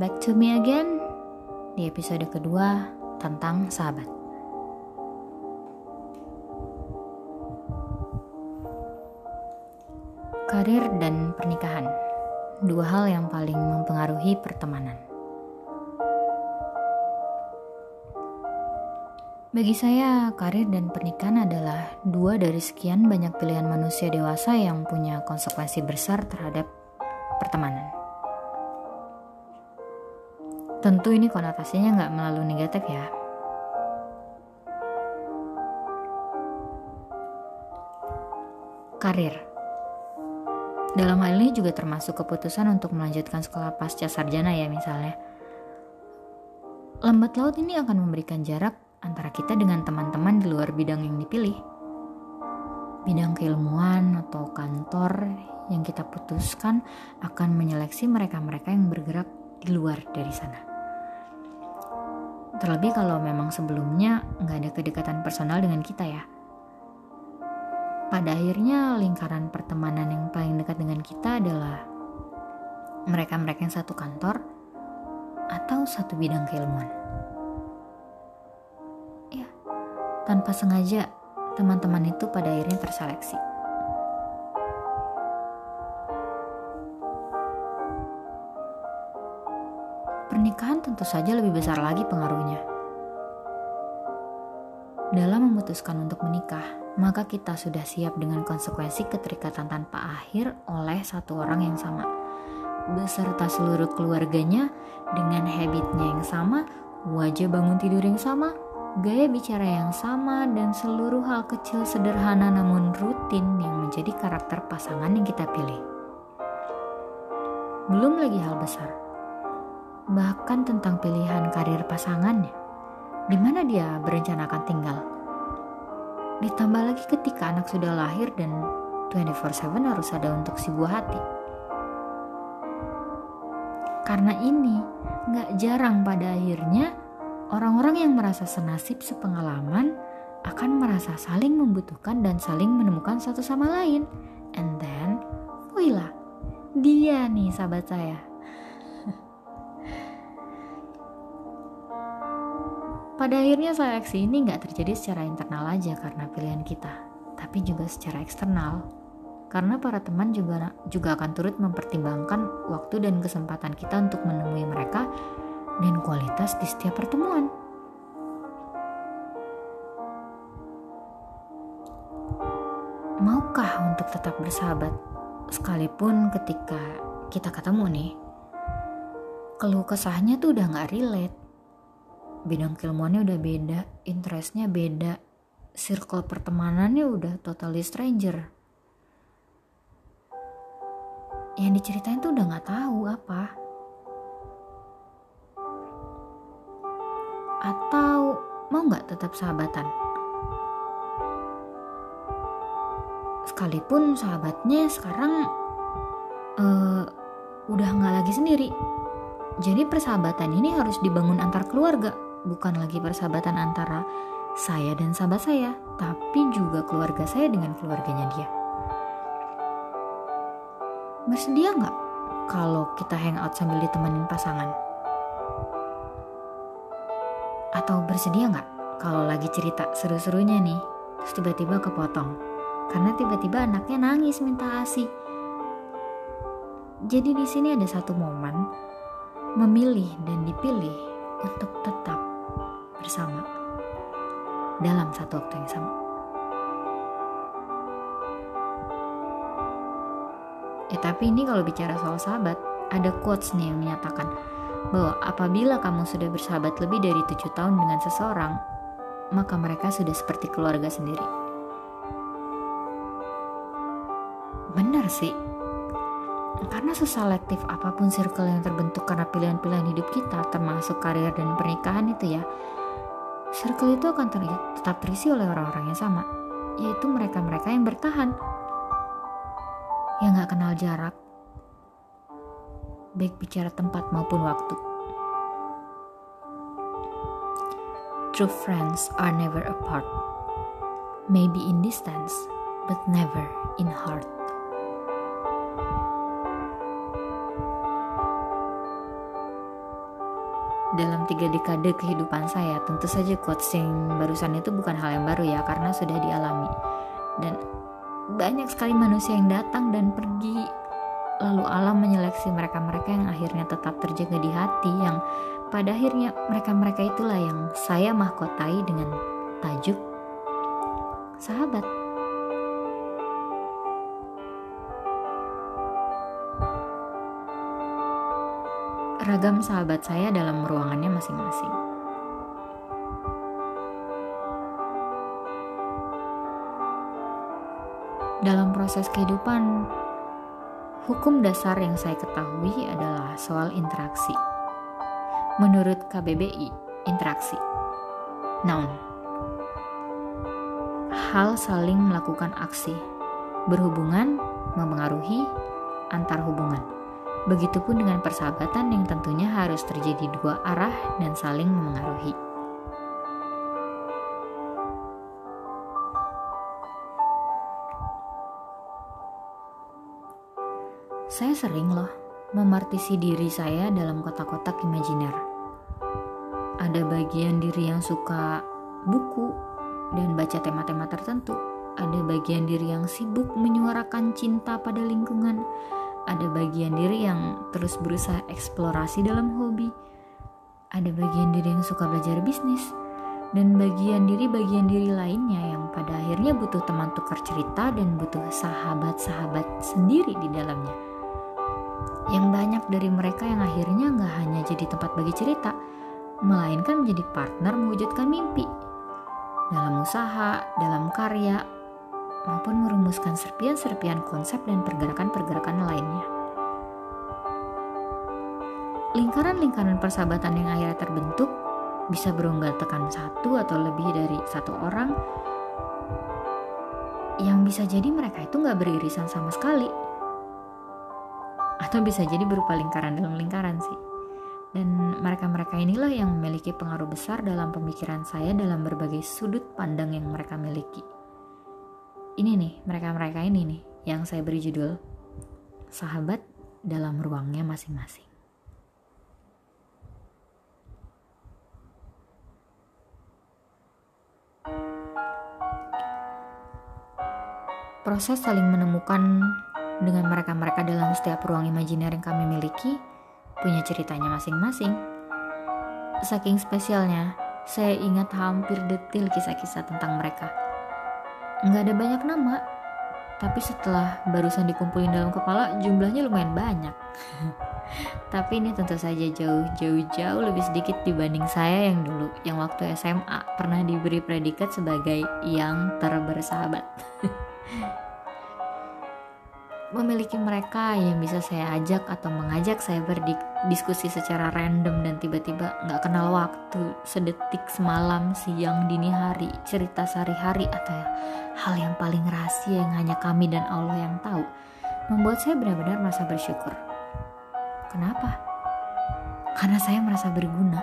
back to me again di episode kedua tentang sahabat. Karir dan pernikahan, dua hal yang paling mempengaruhi pertemanan. Bagi saya, karir dan pernikahan adalah dua dari sekian banyak pilihan manusia dewasa yang punya konsekuensi besar terhadap pertemanan. Tentu ini konotasinya nggak melalui negatif ya. Karir Dalam hal ini juga termasuk keputusan untuk melanjutkan sekolah pasca sarjana ya misalnya. Lambat laut ini akan memberikan jarak antara kita dengan teman-teman di luar bidang yang dipilih. Bidang keilmuan atau kantor yang kita putuskan akan menyeleksi mereka-mereka yang bergerak di luar dari sana. Terlebih kalau memang sebelumnya nggak ada kedekatan personal dengan kita ya. Pada akhirnya lingkaran pertemanan yang paling dekat dengan kita adalah mereka-mereka yang satu kantor atau satu bidang keilmuan. Tanpa sengaja, teman-teman itu pada akhirnya terseleksi. Tentu saja lebih besar lagi pengaruhnya. Dalam memutuskan untuk menikah, maka kita sudah siap dengan konsekuensi keterikatan tanpa akhir oleh satu orang yang sama, beserta seluruh keluarganya dengan habitnya yang sama, wajah bangun tidur yang sama, gaya bicara yang sama, dan seluruh hal kecil sederhana namun rutin yang menjadi karakter pasangan yang kita pilih. Belum lagi hal besar, bahkan tentang pilihan karir pasangannya, di mana dia berencana akan tinggal. Ditambah lagi ketika anak sudah lahir dan 24/7 harus ada untuk si buah hati. Karena ini, gak jarang pada akhirnya Orang-orang yang merasa senasib sepengalaman akan merasa saling membutuhkan dan saling menemukan satu sama lain. And then, wila, dia nih sahabat saya. Pada akhirnya seleksi ini nggak terjadi secara internal aja karena pilihan kita, tapi juga secara eksternal. Karena para teman juga juga akan turut mempertimbangkan waktu dan kesempatan kita untuk menemui mereka dan kualitas di setiap pertemuan. Maukah untuk tetap bersahabat sekalipun ketika kita ketemu nih? Keluh kesahnya tuh udah gak relate. Bidang keilmuannya udah beda, interestnya beda, circle pertemanannya udah totally stranger. Yang diceritain tuh udah gak tahu apa. Atau mau nggak tetap sahabatan? Sekalipun sahabatnya sekarang uh, udah nggak lagi sendiri. Jadi persahabatan ini harus dibangun antar keluarga, bukan lagi persahabatan antara saya dan sahabat saya, tapi juga keluarga saya dengan keluarganya dia. Bersedia nggak kalau kita hangout sambil ditemenin pasangan? Atau bersedia nggak kalau lagi cerita seru-serunya nih, terus tiba-tiba kepotong karena tiba-tiba anaknya nangis minta asi. Jadi di sini ada satu momen memilih dan dipilih untuk tetap bersama dalam satu waktu yang sama. Eh tapi ini kalau bicara soal sahabat, ada quotes nih yang menyatakan bahwa apabila kamu sudah bersahabat lebih dari tujuh tahun dengan seseorang, maka mereka sudah seperti keluarga sendiri. Benar sih, karena seselektif apa pun circle yang terbentuk karena pilihan-pilihan hidup kita, termasuk karir dan pernikahan itu ya, circle itu akan ter tetap terisi oleh orang-orang yang sama, yaitu mereka-mereka yang bertahan, yang gak kenal jarak, baik bicara tempat maupun waktu. True friends are never apart. Maybe in distance, but never in heart. Dalam tiga dekade kehidupan saya, tentu saja coaching barusan itu bukan hal yang baru ya, karena sudah dialami. Dan banyak sekali manusia yang datang dan pergi, lalu alam menyeleksi mereka-mereka yang akhirnya tetap terjaga di hati, yang pada akhirnya mereka-mereka itulah yang saya mahkotai dengan tajuk sahabat. Ragam sahabat saya dalam ruangannya masing-masing. Dalam proses kehidupan, hukum dasar yang saya ketahui adalah soal interaksi. Menurut KBBI, interaksi. Noun. Hal saling melakukan aksi, berhubungan, mempengaruhi, antar hubungan Begitupun dengan persahabatan yang tentunya harus terjadi dua arah dan saling memengaruhi. Saya sering loh memartisi diri saya dalam kotak-kotak imajiner. Ada bagian diri yang suka buku dan baca tema-tema tertentu. Ada bagian diri yang sibuk menyuarakan cinta pada lingkungan ada bagian diri yang terus berusaha eksplorasi dalam hobi, ada bagian diri yang suka belajar bisnis, dan bagian diri-bagian diri lainnya yang pada akhirnya butuh teman tukar cerita dan butuh sahabat-sahabat sendiri di dalamnya. Yang banyak dari mereka yang akhirnya nggak hanya jadi tempat bagi cerita, melainkan menjadi partner mewujudkan mimpi. Dalam usaha, dalam karya, maupun merumuskan serpian-serpian konsep dan pergerakan-pergerakan lainnya. Lingkaran-lingkaran persahabatan yang akhirnya terbentuk bisa berunggal tekan satu atau lebih dari satu orang. Yang bisa jadi mereka itu nggak beririsan sama sekali. Atau bisa jadi berupa lingkaran dalam lingkaran sih. Dan mereka-mereka inilah yang memiliki pengaruh besar dalam pemikiran saya dalam berbagai sudut pandang yang mereka miliki ini nih mereka-mereka ini nih yang saya beri judul sahabat dalam ruangnya masing-masing. Proses saling menemukan dengan mereka-mereka dalam setiap ruang imajiner yang kami miliki punya ceritanya masing-masing. Saking spesialnya, saya ingat hampir detil kisah-kisah tentang mereka nggak ada banyak nama. Tapi setelah barusan dikumpulin dalam kepala jumlahnya lumayan banyak. Tapi ini tentu saja jauh jauh jauh lebih sedikit dibanding saya yang dulu yang waktu SMA pernah diberi predikat sebagai yang terbersahabat memiliki mereka yang bisa saya ajak atau mengajak saya berdiskusi secara random dan tiba-tiba nggak kenal waktu sedetik semalam siang dini hari cerita sehari-hari atau ya, hal yang paling rahasia yang hanya kami dan Allah yang tahu membuat saya benar-benar merasa bersyukur. Kenapa? karena saya merasa berguna.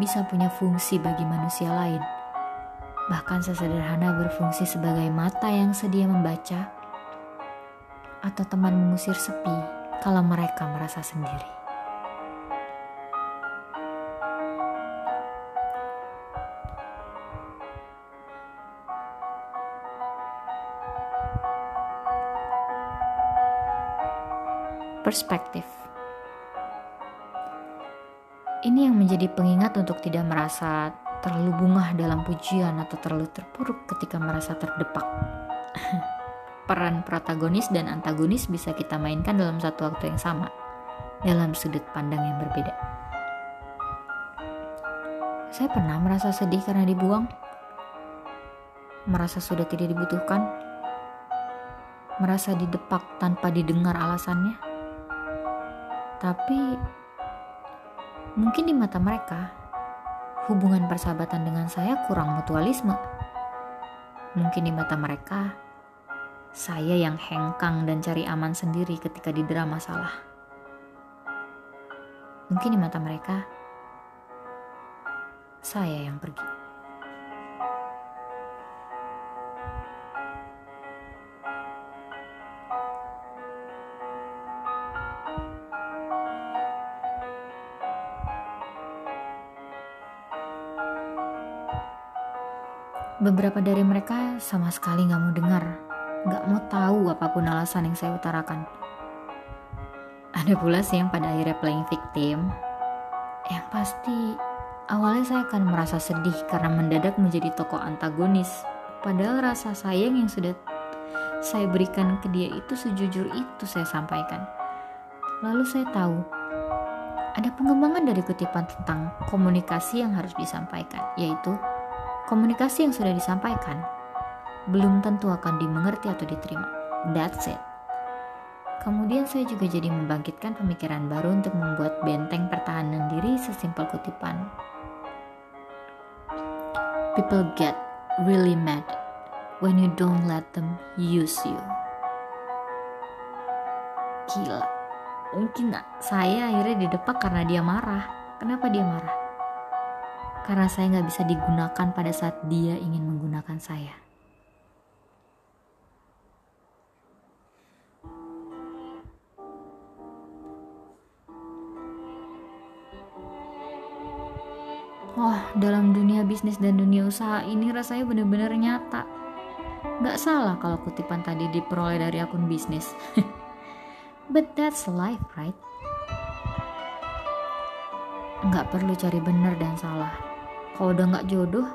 Bisa punya fungsi bagi manusia lain. Bahkan sesederhana berfungsi sebagai mata yang sedia membaca atau teman mengusir sepi kalau mereka merasa sendiri. Perspektif ini yang menjadi pengingat untuk tidak merasa terlalu bungah dalam pujian atau terlalu terpuruk ketika merasa terdepak. peran protagonis dan antagonis bisa kita mainkan dalam satu waktu yang sama, dalam sudut pandang yang berbeda. Saya pernah merasa sedih karena dibuang, merasa sudah tidak dibutuhkan, merasa didepak tanpa didengar alasannya. Tapi mungkin di mata mereka, hubungan persahabatan dengan saya kurang mutualisme. Mungkin di mata mereka, saya yang hengkang dan cari aman sendiri ketika didera masalah. Mungkin di mata mereka, saya yang pergi. Beberapa dari mereka sama sekali nggak mau dengar gak mau tahu apa pun alasan yang saya utarakan. Ada pula sih yang pada akhirnya playing victim. Yang pasti awalnya saya akan merasa sedih karena mendadak menjadi tokoh antagonis. Padahal rasa sayang yang sudah saya berikan ke dia itu sejujur itu saya sampaikan. Lalu saya tahu ada pengembangan dari kutipan tentang komunikasi yang harus disampaikan, yaitu komunikasi yang sudah disampaikan belum tentu akan dimengerti atau diterima. That's it. Kemudian saya juga jadi membangkitkan pemikiran baru untuk membuat benteng pertahanan diri sesimpel kutipan. People get really mad when you don't let them use you. Gila, mungkin saya akhirnya didepak karena dia marah. Kenapa dia marah? Karena saya nggak bisa digunakan pada saat dia ingin menggunakan saya. Dalam dunia bisnis dan dunia usaha ini rasanya benar-benar nyata. Gak salah kalau kutipan tadi diperoleh dari akun bisnis. But that's life, right? Gak perlu cari benar dan salah. Kalau udah gak jodoh,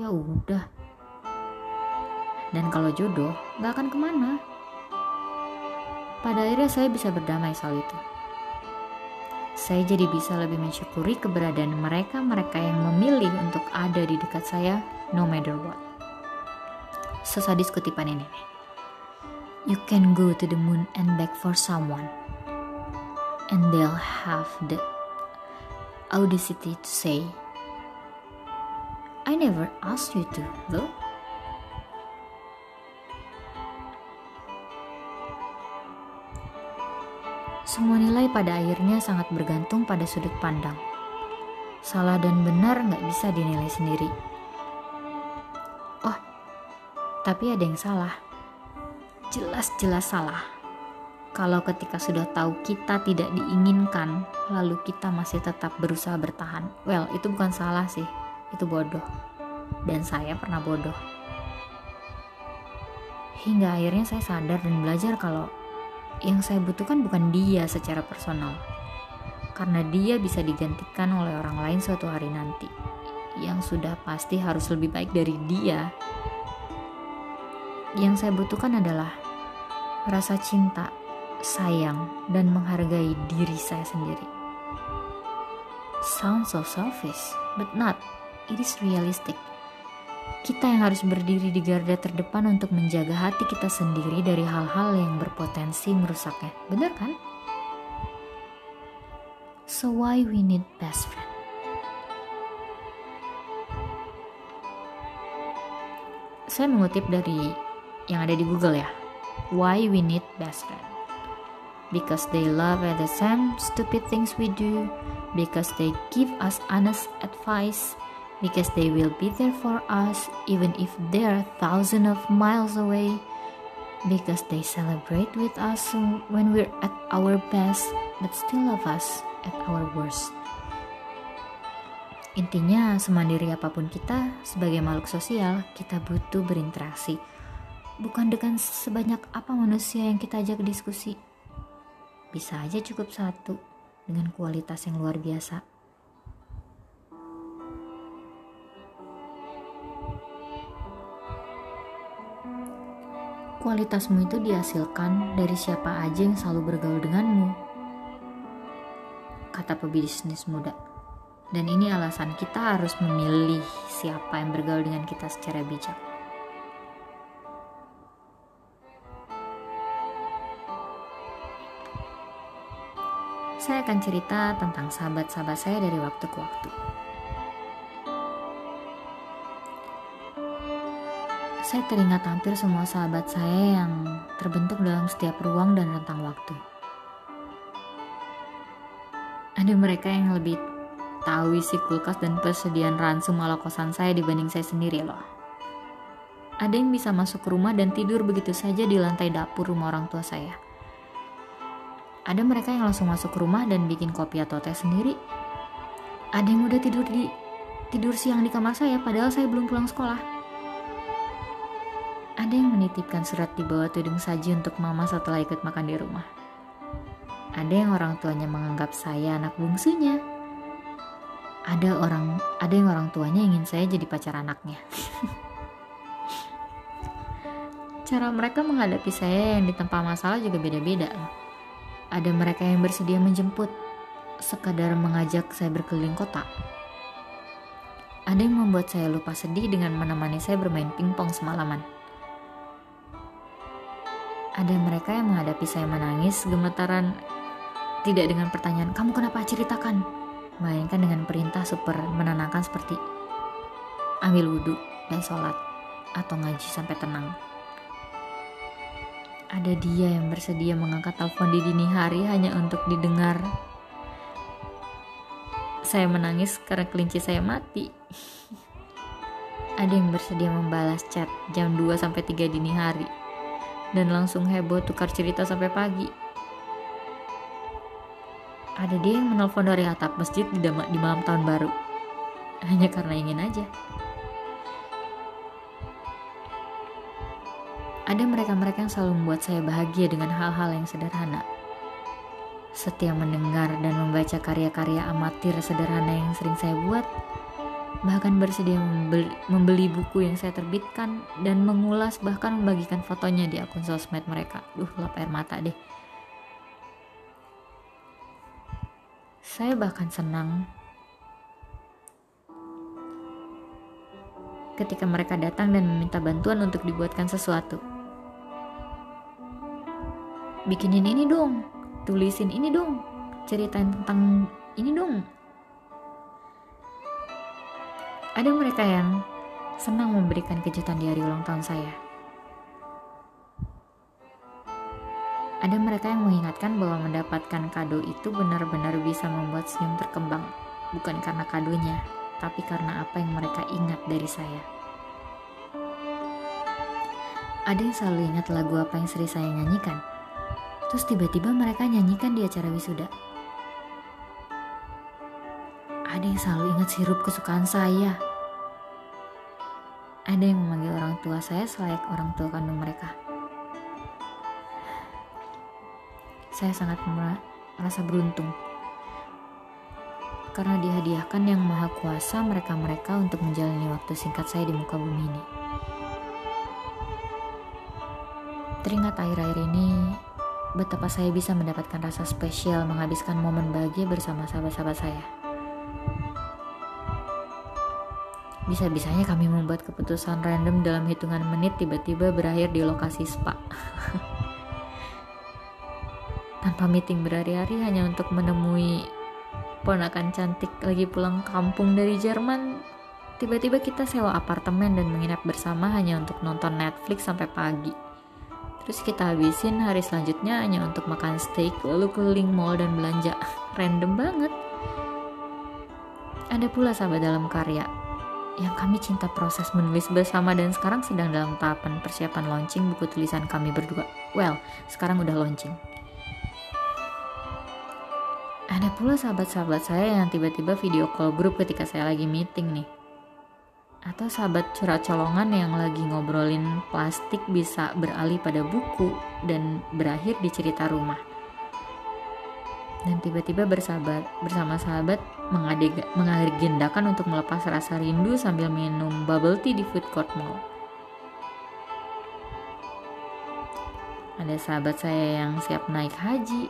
ya udah. Dan kalau jodoh, gak akan ke mana. Pada akhirnya saya bisa berdamai soal itu saya jadi bisa lebih mensyukuri keberadaan mereka-mereka yang memilih untuk ada di dekat saya no matter what. Sesadis kutipan ini. You can go to the moon and back for someone. And they'll have the audacity to say, I never asked you to, though. Semua nilai pada akhirnya sangat bergantung pada sudut pandang. Salah dan benar nggak bisa dinilai sendiri. Oh, tapi ada yang salah. Jelas-jelas salah. Kalau ketika sudah tahu kita tidak diinginkan, lalu kita masih tetap berusaha bertahan. Well, itu bukan salah sih, itu bodoh. Dan saya pernah bodoh. Hingga akhirnya saya sadar dan belajar kalau yang saya butuhkan bukan dia secara personal, karena dia bisa digantikan oleh orang lain suatu hari nanti, yang sudah pasti harus lebih baik dari dia. Yang saya butuhkan adalah rasa cinta, sayang, dan menghargai diri saya sendiri. Sounds so selfish, but not. It is realistic. Kita yang harus berdiri di garda terdepan untuk menjaga hati kita sendiri dari hal-hal yang berpotensi merusaknya. Benar kan? So why we need best friend? Saya mengutip dari yang ada di Google ya. Why we need best friend? Because they love at the same stupid things we do. Because they give us honest advice because they will be there for us even if they're thousands of miles away because they celebrate with us when we're at our best but still love us at our worst Intinya, semandiri apa pun kita, sebagai makhluk sosial, kita butuh berinteraksi. Bukan dengan sebanyak apa manusia yang kita ajak diskusi. Bisa aja cukup satu, dengan kualitas yang luar biasa. Kualitasmu itu dihasilkan dari siapa aja yang selalu bergaul denganmu. Kata pebisnis muda. Dan ini alasan kita harus memilih siapa yang bergaul dengan kita secara bijak. Saya akan cerita tentang sahabat-sahabat saya dari waktu ke waktu. Saya teringat hampir semua sahabat saya yang terbentuk dalam setiap ruang dan rentang waktu. Ada mereka yang lebih tahu isi kulkas dan persediaan ransum ala kosan saya dibanding saya sendiri loh. Ada yang bisa masuk ke rumah dan tidur begitu saja di lantai dapur rumah orang tua saya. Ada mereka yang langsung masuk ke rumah dan bikin kopi atau teh sendiri. Ada yang udah tidur di tidur siang di kamar saya padahal saya belum pulang sekolah Ada yang menitipkan surat di bawah tudung saji untuk mama setelah ikut makan di rumah. Ada yang orang tuanya menganggap saya anak bungsunya. Ada orang, ada yang orang tuanya ingin saya jadi pacar anaknya. Cara mereka menghadapi saya yang ditempa masalah juga beda-beda. Ada mereka yang bersedia menjemput, sekadar mengajak saya berkeliling kota. Ada yang membuat saya lupa sedih dengan menemani saya bermain pingpong semalaman. Ada mereka yang menghadapi saya menangis gemetaran tidak dengan pertanyaan kamu kenapa ceritakan, melainkan dengan perintah super menenangkan seperti ambil wudhu dan sholat atau ngaji sampai tenang. Ada dia yang bersedia mengangkat telepon di dini hari hanya untuk didengar. Saya menangis karena kelinci saya mati. Ada yang bersedia membalas chat jam 2 sampai 3 dini hari dan langsung heboh tukar cerita sampai pagi. Ada dia yang menelpon dari atap masjid di, di malam tahun baru. Hanya karena ingin aja. Ada mereka-mereka yang selalu membuat saya bahagia dengan hal-hal yang sederhana. Setiap mendengar dan membaca karya-karya amatir sederhana yang sering saya buat, bahkan bersedia membeli, membeli buku yang saya terbitkan dan mengulas bahkan membagikan fotonya di akun sosmed mereka. Duh, lap air mata deh. Saya bahkan senang ketika mereka datang dan meminta bantuan untuk dibuatkan sesuatu. Bikinin ini dong, tulisin ini dong, ceritain tentang ini dong, ada mereka yang senang memberikan kejutan di hari ulang tahun saya. Ada mereka yang mengingatkan bahwa mendapatkan kado itu benar-benar bisa membuat senyum terkembang, bukan karena kadonya, tapi karena apa yang mereka ingat dari saya. Ada yang selalu ingat lagu apa yang sering saya nyanyikan, terus tiba-tiba mereka nyanyikan di acara wisuda ada yang selalu ingat sirup kesukaan saya. Ada yang memanggil orang tua saya selayak orang tua kandung mereka. Saya sangat merasa beruntung karena dihadiahkan yang maha kuasa mereka-mereka untuk menjalani waktu singkat saya di muka bumi ini. Teringat akhir-akhir ini betapa saya bisa mendapatkan rasa spesial menghabiskan momen bahagia bersama sahabat-sahabat saya. Bisa-bisanya kami membuat keputusan random dalam hitungan menit tiba-tiba berakhir di lokasi spa. Tanpa meeting berhari-hari hanya untuk menemui ponakan cantik lagi pulang kampung dari Jerman. Tiba-tiba kita sewa apartemen dan menginap bersama hanya untuk nonton Netflix sampai pagi. Terus kita habisin hari selanjutnya hanya untuk makan steak, lalu keliling mall dan belanja. Random banget. Ada pula sahabat dalam karya, yang kami cinta proses menulis bersama dan sekarang sedang dalam tahapan persiapan launching buku tulisan kami berdua. Well, sekarang udah launching. Ada pula sahabat-sahabat saya yang tiba-tiba video call grup ketika saya lagi meeting nih. Atau sahabat curhat colongan yang lagi ngobrolin plastik bisa beralih pada buku dan berakhir di cerita rumah dan tiba-tiba bersahabat bersama sahabat mengagendakan untuk melepas rasa rindu sambil minum bubble tea di food court mall. Ada sahabat saya yang siap naik haji.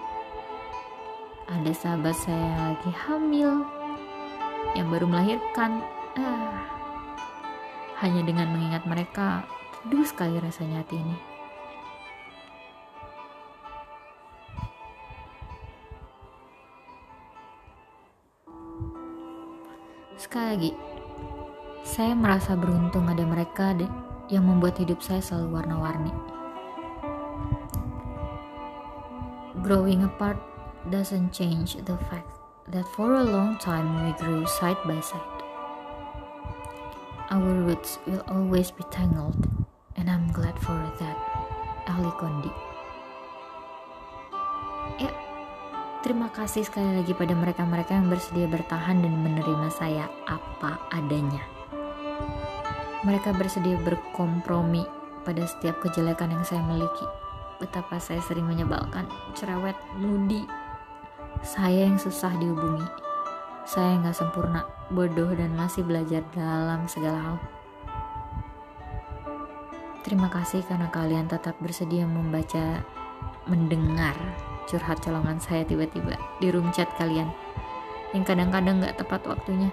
Ada sahabat saya lagi hamil, yang baru melahirkan. Ah, hanya dengan mengingat mereka, teduh sekali rasanya hati ini. Sekali lagi, saya merasa beruntung ada mereka yang membuat hidup saya selalu warna-warni. Growing apart doesn't change the fact that for a long time we grew side by side. Our roots will always be tangled, and I'm glad for that. Ali Kondi. Terima kasih sekali lagi pada mereka-mereka yang bersedia bertahan dan menerima saya apa adanya. Mereka bersedia berkompromi pada setiap kejelekan yang saya miliki. Betapa saya sering menyebalkan, cerewet, mudi. Saya yang susah dihubungi. Saya nggak sempurna, bodoh, dan masih belajar dalam segala hal. Terima kasih karena kalian tetap bersedia membaca, mendengar curhat colongan saya tiba-tiba di room chat kalian yang kadang-kadang gak tepat waktunya.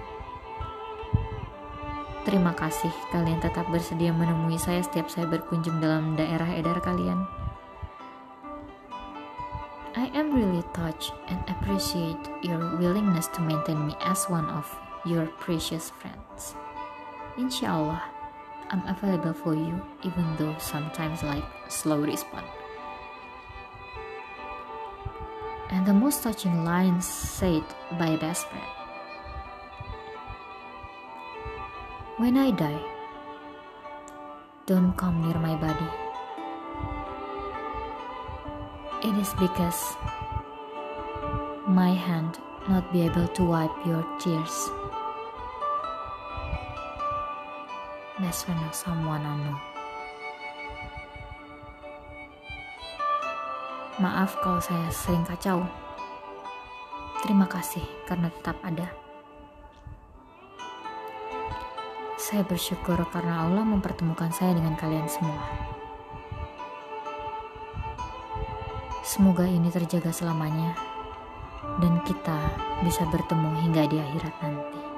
Terima kasih kalian tetap bersedia menemui saya setiap saya berkunjung dalam daerah edar kalian. I am really touched and appreciate your willingness to maintain me as one of your precious friends. Inshallah, I'm available for you even though sometimes like slow respond. And the most touching lines said by a best friend. When I die, don't come near my body. It is because my hand not be able to wipe your tears. That's when someone I Maaf kalau saya sering kacau. Terima kasih karena tetap ada. Saya bersyukur karena Allah mempertemukan saya dengan kalian semua. Semoga ini terjaga selamanya dan kita bisa bertemu hingga di akhirat nanti.